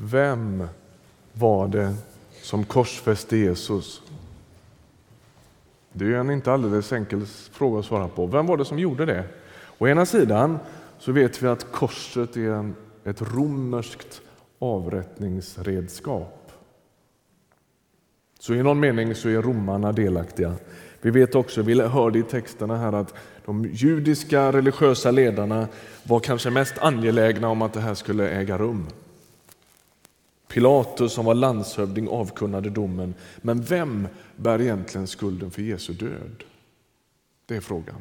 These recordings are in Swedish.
vem var det som korsfäste Jesus? Det är en inte alldeles enkel fråga att svara på. Vem var det som gjorde det? Å ena sidan så vet vi att korset är en, ett romerskt avrättningsredskap. Så i någon mening så är romarna delaktiga. Vi vet också, vi hörde i texterna här att de judiska religiösa ledarna var kanske mest angelägna om att det här skulle äga rum. Pilatus som var landshövding avkunnade domen. Men vem bär egentligen skulden för Jesu död? Det är frågan.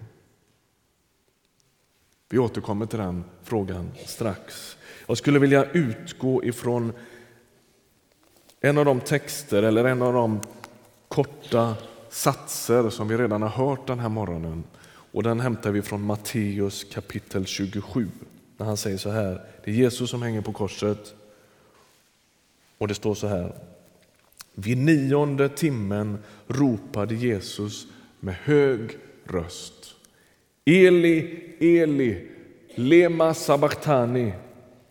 Vi återkommer till den frågan strax. Jag skulle vilja utgå ifrån en av de texter eller en av de korta satser som vi redan har hört den här morgonen. Och Den hämtar vi från Matteus kapitel 27. När han säger så här, det är Jesus som hänger på korset. Och det står så här. Vid nionde timmen ropade Jesus med hög röst. Eli, Eli, lema sabachthani,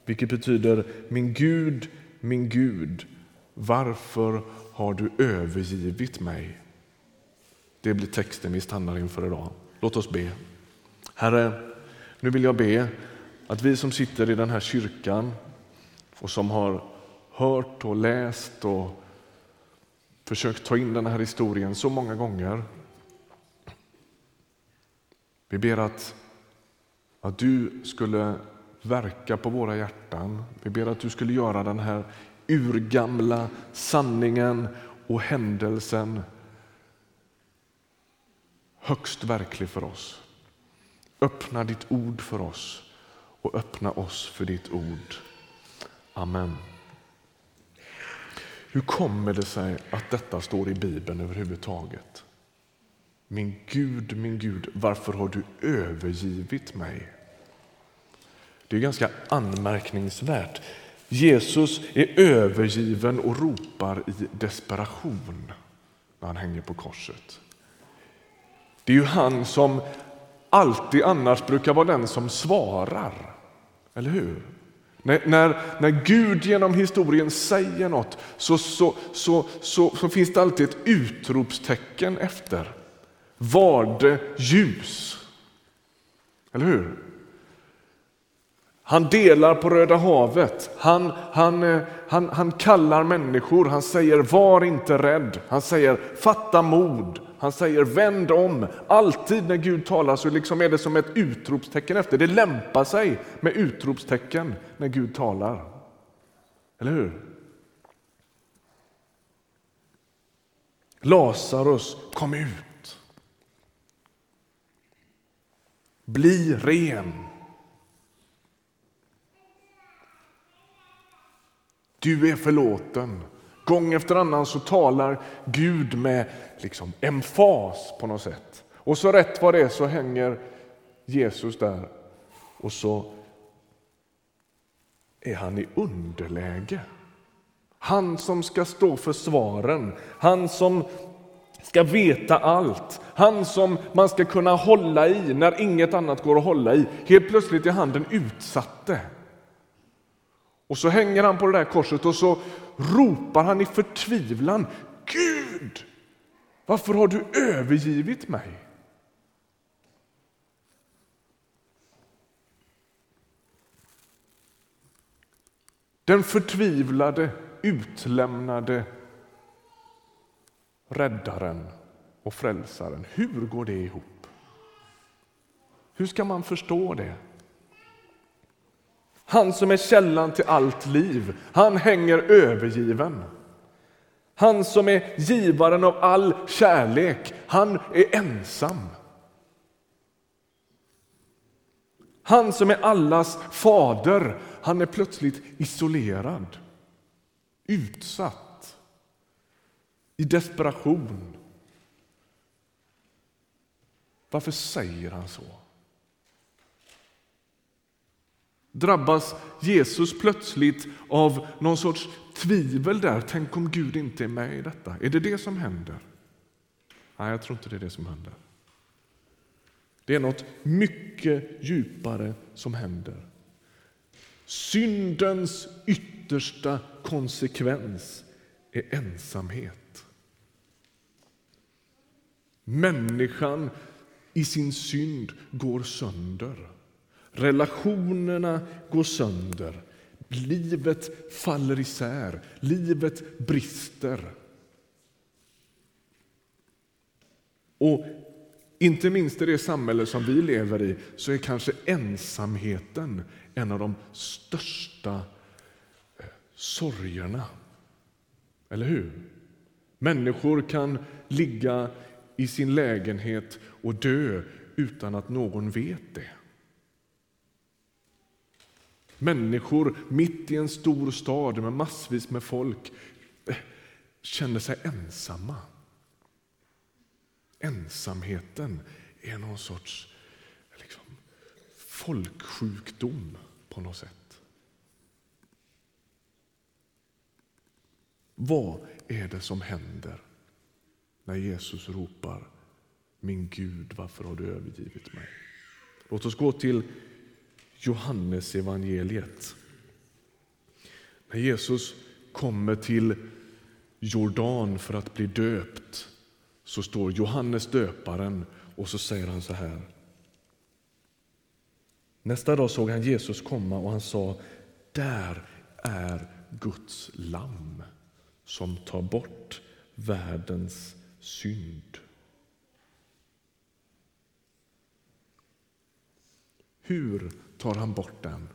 vilket betyder min Gud, min Gud, varför har du övergivit mig? Det blir texten vi stannar inför idag. Låt oss be. Herre, nu vill jag be att vi som sitter i den här kyrkan och som har hört och läst och försökt ta in den här historien så många gånger. Vi ber att, att du skulle verka på våra hjärtan. Vi ber att du skulle göra den här urgamla sanningen och händelsen högst verklig för oss. Öppna ditt ord för oss och öppna oss för ditt ord. Amen. Hur kommer det sig att detta står i Bibeln överhuvudtaget? Min Gud, min Gud, varför har du övergivit mig? Det är ganska anmärkningsvärt. Jesus är övergiven och ropar i desperation när han hänger på korset. Det är ju han som alltid annars brukar vara den som svarar. Eller hur? När, när, när Gud genom historien säger något så, så, så, så, så finns det alltid ett utropstecken efter. Var det ljus? Eller hur? Han delar på Röda havet. Han, han, eh, han, han kallar människor. Han säger var inte rädd. Han säger fatta mod. Han säger vänd om. Alltid när Gud talar så liksom är det som ett utropstecken efter. Det lämpar sig med utropstecken när Gud talar. Eller hur? Lazarus, kom ut. Bli ren. Du är förlåten. Gång efter annan så talar Gud med liksom emfas på något sätt. Och så rätt vad det är så hänger Jesus där och så är han i underläge. Han som ska stå för svaren, han som ska veta allt, han som man ska kunna hålla i när inget annat går att hålla i. Helt plötsligt är han den utsatte. Och så hänger han på det där korset och så ropar han i förtvivlan. Gud, varför har du övergivit mig? Den förtvivlade, utlämnade räddaren och frälsaren. Hur går det ihop? Hur ska man förstå det? Han som är källan till allt liv, han hänger övergiven. Han som är givaren av all kärlek, han är ensam. Han som är allas fader, han är plötsligt isolerad, utsatt, i desperation. Varför säger han så? Drabbas Jesus plötsligt av någon sorts tvivel där. Tänk om Gud inte är med i detta. Är det det som händer? Nej, jag tror inte det är det som händer. Det är något mycket djupare som händer. Syndens yttersta konsekvens är ensamhet. Människan i sin synd går sönder. Relationerna går sönder. Livet faller isär. Livet brister. Och inte minst i det samhälle som vi lever i så är kanske ensamheten en av de största eh, sorgerna. Eller hur? Människor kan ligga i sin lägenhet och dö utan att någon vet det. Människor mitt i en stor stad med massvis med folk eh, känner sig ensamma. Ensamheten är någon sorts liksom, folksjukdom på något sätt. Vad är det som händer när Jesus ropar Min Gud, varför har du övergivit mig? Låt oss gå till Johannes evangeliet. När Jesus kommer till Jordan för att bli döpt så står Johannes döparen och så säger han så här. Nästa dag såg han Jesus komma och han sa Där är Guds lamm som tar bort världens synd. Hur tar han bort den?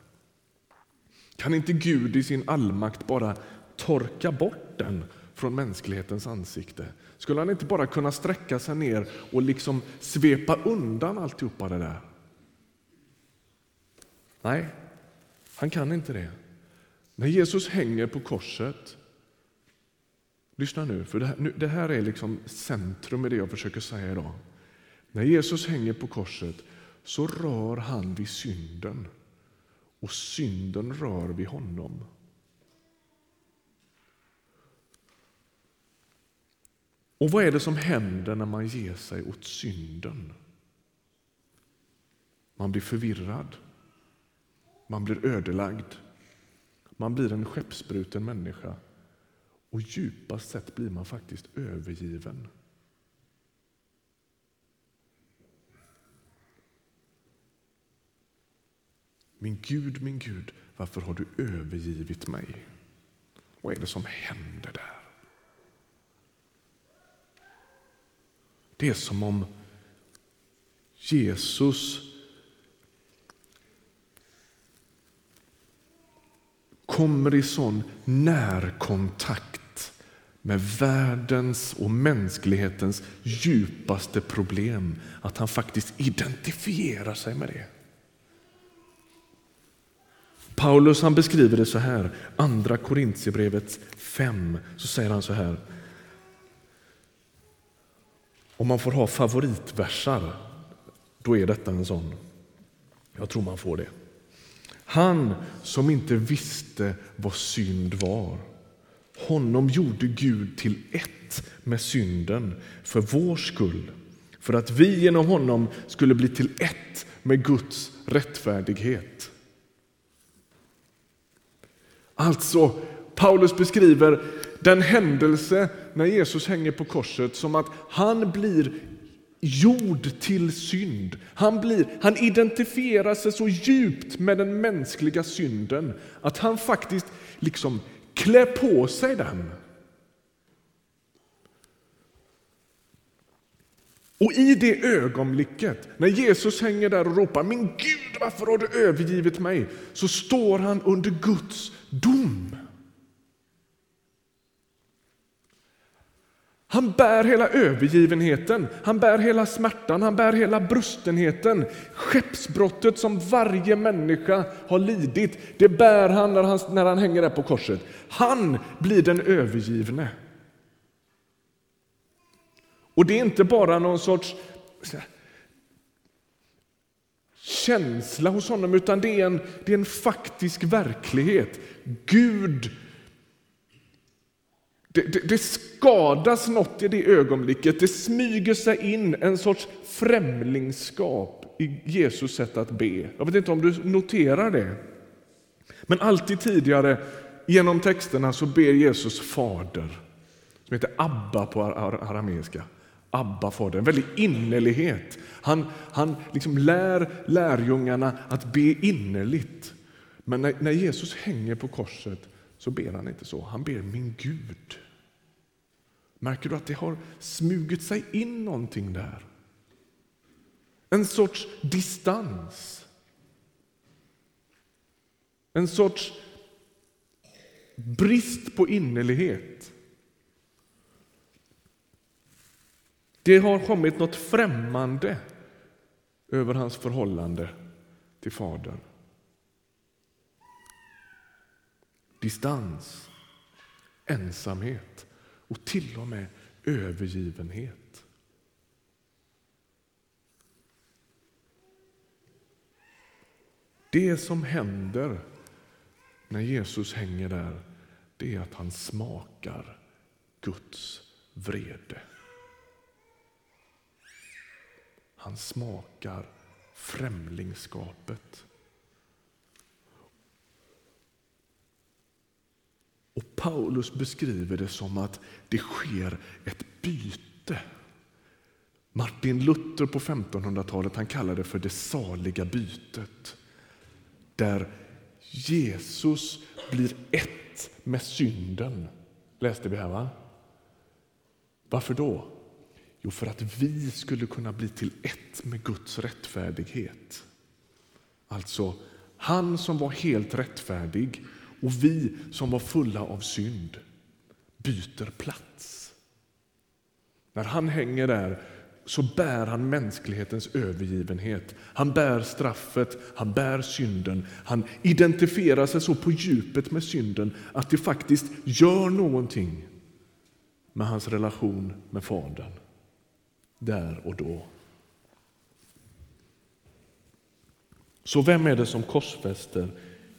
Kan inte Gud i sin allmakt bara torka bort den från mänsklighetens ansikte? Skulle han inte bara kunna sträcka sig ner och liksom svepa undan alltihopa det där? Nej, han kan inte det. När Jesus hänger på korset Lyssna nu, för det här, det här är liksom centrum i det jag försöker säga idag. När Jesus hänger på korset så rör han vid synden och synden rör vid honom. Och vad är det som händer när man ger sig åt synden? Man blir förvirrad. Man blir ödelagd. Man blir en skeppsbruten människa. Och djupast sett blir man faktiskt övergiven. Min Gud, min Gud, varför har du övergivit mig? Vad är det som händer där? Det är som om Jesus kommer i sån närkontakt med världens och mänsklighetens djupaste problem att han faktiskt identifierar sig med det. Paulus han beskriver det så här, andra Korintierbrevet 5, så säger han så här. Om man får ha favoritversar, då är detta en sån. Jag tror man får det. Han som inte visste vad synd var. Honom gjorde Gud till ett med synden för vår skull, för att vi genom honom skulle bli till ett med Guds rättfärdighet. Alltså, Paulus beskriver den händelse när Jesus hänger på korset som att han blir gjord till synd. Han, blir, han identifierar sig så djupt med den mänskliga synden att han faktiskt liksom klär på sig den. Och i det ögonblicket, när Jesus hänger där och ropar Min Gud, varför har du övergivit mig? Så står han under Guds dom. Han bär hela övergivenheten, han bär hela smärtan, han bär hela brustenheten. Skeppsbrottet som varje människa har lidit, det bär han när han, när han hänger där på korset. Han blir den övergivne. Och det är inte bara någon sorts känsla hos honom, utan det är en, det är en faktisk verklighet. Gud det, det, det, skadas något i det ögonblicket. Det smyger sig in en sorts främlingskap i Jesus sätt att be. Jag vet inte om du noterar det. Men alltid tidigare genom texterna så ber Jesus Fader, som heter Abba på arameiska. Abba, Fader, en väldig innerlighet. Han, han liksom lär lärjungarna att be innerligt. Men när, när Jesus hänger på korset så ber han inte så. Han ber min Gud. Märker du att det har smugit sig in någonting där? En sorts distans. En sorts brist på innerlighet. Det har kommit något främmande över hans förhållande till Fadern. Distans, ensamhet och till och med övergivenhet. Det som händer när Jesus hänger där, det är att han smakar Guds vrede. Han smakar främlingskapet. Och Paulus beskriver det som att det sker ett byte. Martin Luther på 1500-talet han kallar det för det saliga bytet. Där Jesus blir ett med synden. Läste vi här va? Varför då? Jo, för att vi skulle kunna bli till ett med Guds rättfärdighet. Alltså, han som var helt rättfärdig och vi som var fulla av synd byter plats. När han hänger där så bär han mänsklighetens övergivenhet. Han bär straffet, han bär synden. Han identifierar sig så på djupet med synden att det faktiskt gör någonting med hans relation med Fadern där och då. Så vem är det som korsfäster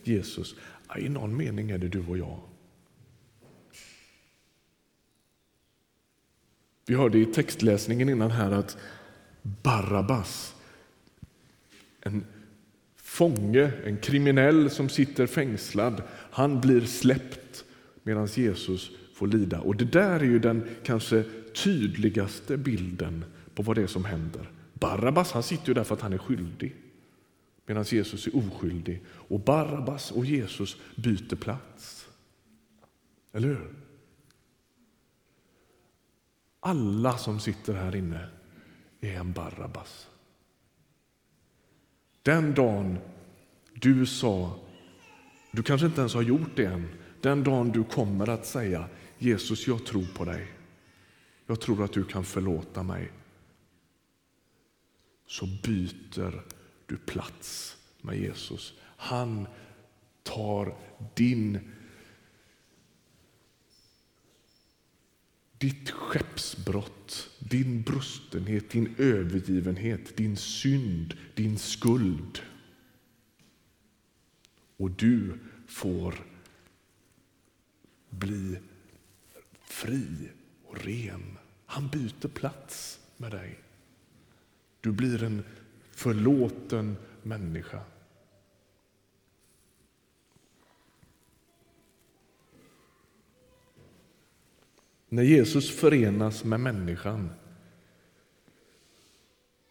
Jesus? I någon mening är det du och jag. Vi hörde i textläsningen innan här att Barabbas, en fånge, en kriminell som sitter fängslad, han blir släppt medan Jesus får lida. Och Det där är ju den kanske tydligaste bilden på vad det är som händer. Barabbas han sitter ju där för att han är skyldig medan Jesus är oskyldig. Och Barabbas och Jesus byter plats. Eller hur? Alla som sitter här inne är en Barabbas. Den dagen du sa, du kanske inte ens har gjort det än, den dagen du kommer att säga Jesus, jag tror på dig. Jag tror att du kan förlåta mig. Så byter du plats med Jesus. Han tar din ditt skeppsbrott, din brustenhet, din övergivenhet, din synd, din skuld. Och du får bli fri och ren. Han byter plats med dig. Du blir en förlåten människa. När Jesus förenas med människan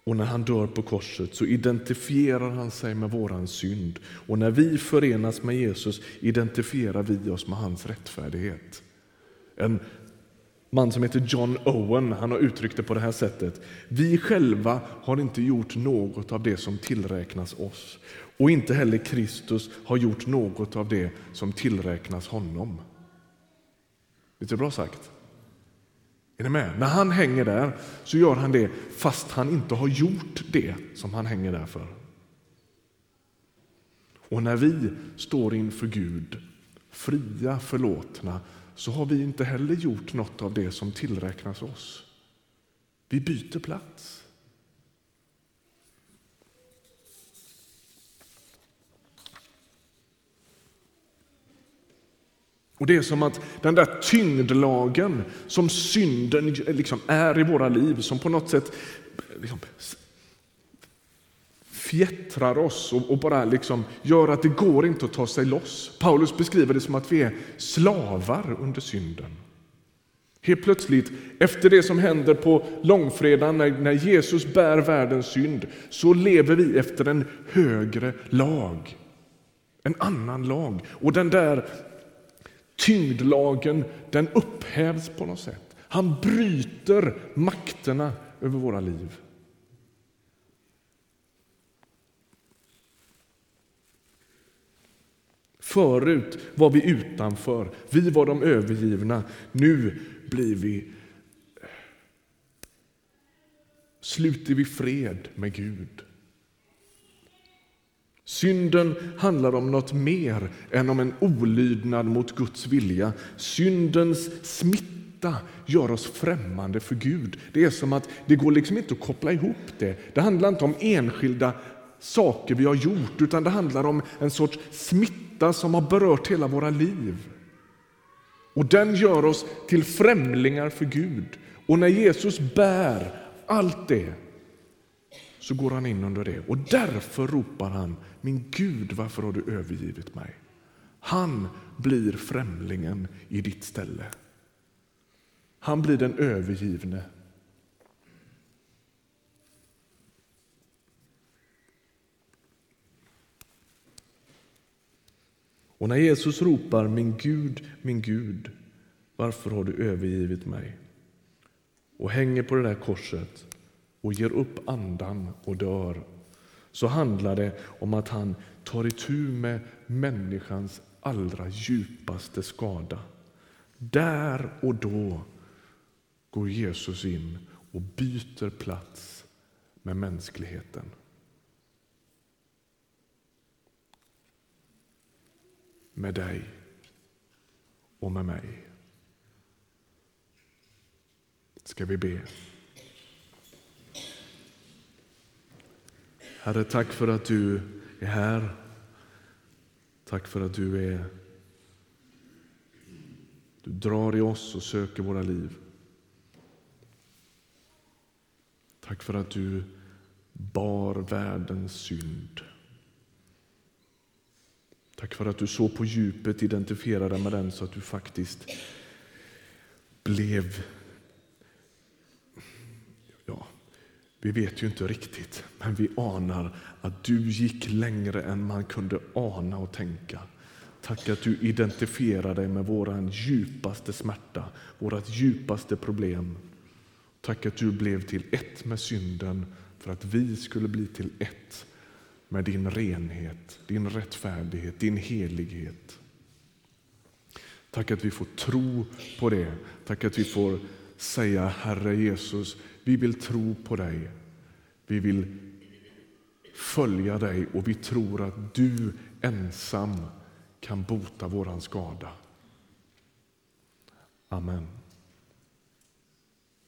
och när han dör på korset så identifierar han sig med våran synd. Och när vi förenas med Jesus identifierar vi oss med hans rättfärdighet. En man som heter John Owen han har uttryckt det på det här sättet. Vi själva har inte gjort något av det som tillräknas oss och inte heller Kristus har gjort något av det som tillräknas honom. Lite bra sagt? Är ni med? När han hänger där så gör han det fast han inte har gjort det som han hänger där för. Och när vi står inför Gud, fria, förlåtna, så har vi inte heller gjort något av det som tillräknas oss. Vi byter plats. Och Det är som att den där tyngdlagen som synden liksom är i våra liv, som på något sätt liksom fjättrar oss och, och bara liksom gör att det går inte att ta sig loss. Paulus beskriver det som att vi är slavar under synden. Helt plötsligt, efter det som händer på långfredagen när, när Jesus bär världens synd, så lever vi efter en högre lag. En annan lag. Och den där tyngdlagen, den upphävs på något sätt. Han bryter makterna över våra liv. Förut var vi utanför, vi var de övergivna. Nu blir vi sluter vi fred med Gud. Synden handlar om något mer än om en olydnad mot Guds vilja. Syndens smitta gör oss främmande för Gud. Det är som att det går liksom inte att koppla ihop det. Det handlar inte om enskilda saker vi har gjort, utan det handlar om en sorts smitta som har berört hela våra liv. Och den gör oss till främlingar för Gud. Och när Jesus bär allt det så går han in under det. Och därför ropar han, min Gud, varför har du övergivit mig? Han blir främlingen i ditt ställe. Han blir den övergivne. Och när Jesus ropar min Gud, min Gud, varför har du övergivit mig? Och hänger på det där korset och ger upp andan och dör så handlar det om att han tar itu med människans allra djupaste skada. Där och då går Jesus in och byter plats med mänskligheten. Med dig och med mig. Ska vi be. Herre, tack för att du är här. Tack för att du är du drar i oss och söker våra liv. Tack för att du bar världens synd. Tack för att du så på djupet identifierade med den så att du faktiskt blev Vi vet ju inte riktigt, men vi anar att du gick längre än man kunde ana och tänka. Tack att du identifierar dig med vår djupaste smärta, vårt djupaste problem. Tack att du blev till ett med synden för att vi skulle bli till ett med din renhet, din rättfärdighet, din helighet. Tack att vi får tro på det. Tack att vi får säga Herre Jesus, vi vill tro på dig. Vi vill följa dig och vi tror att du ensam kan bota våran skada. Amen.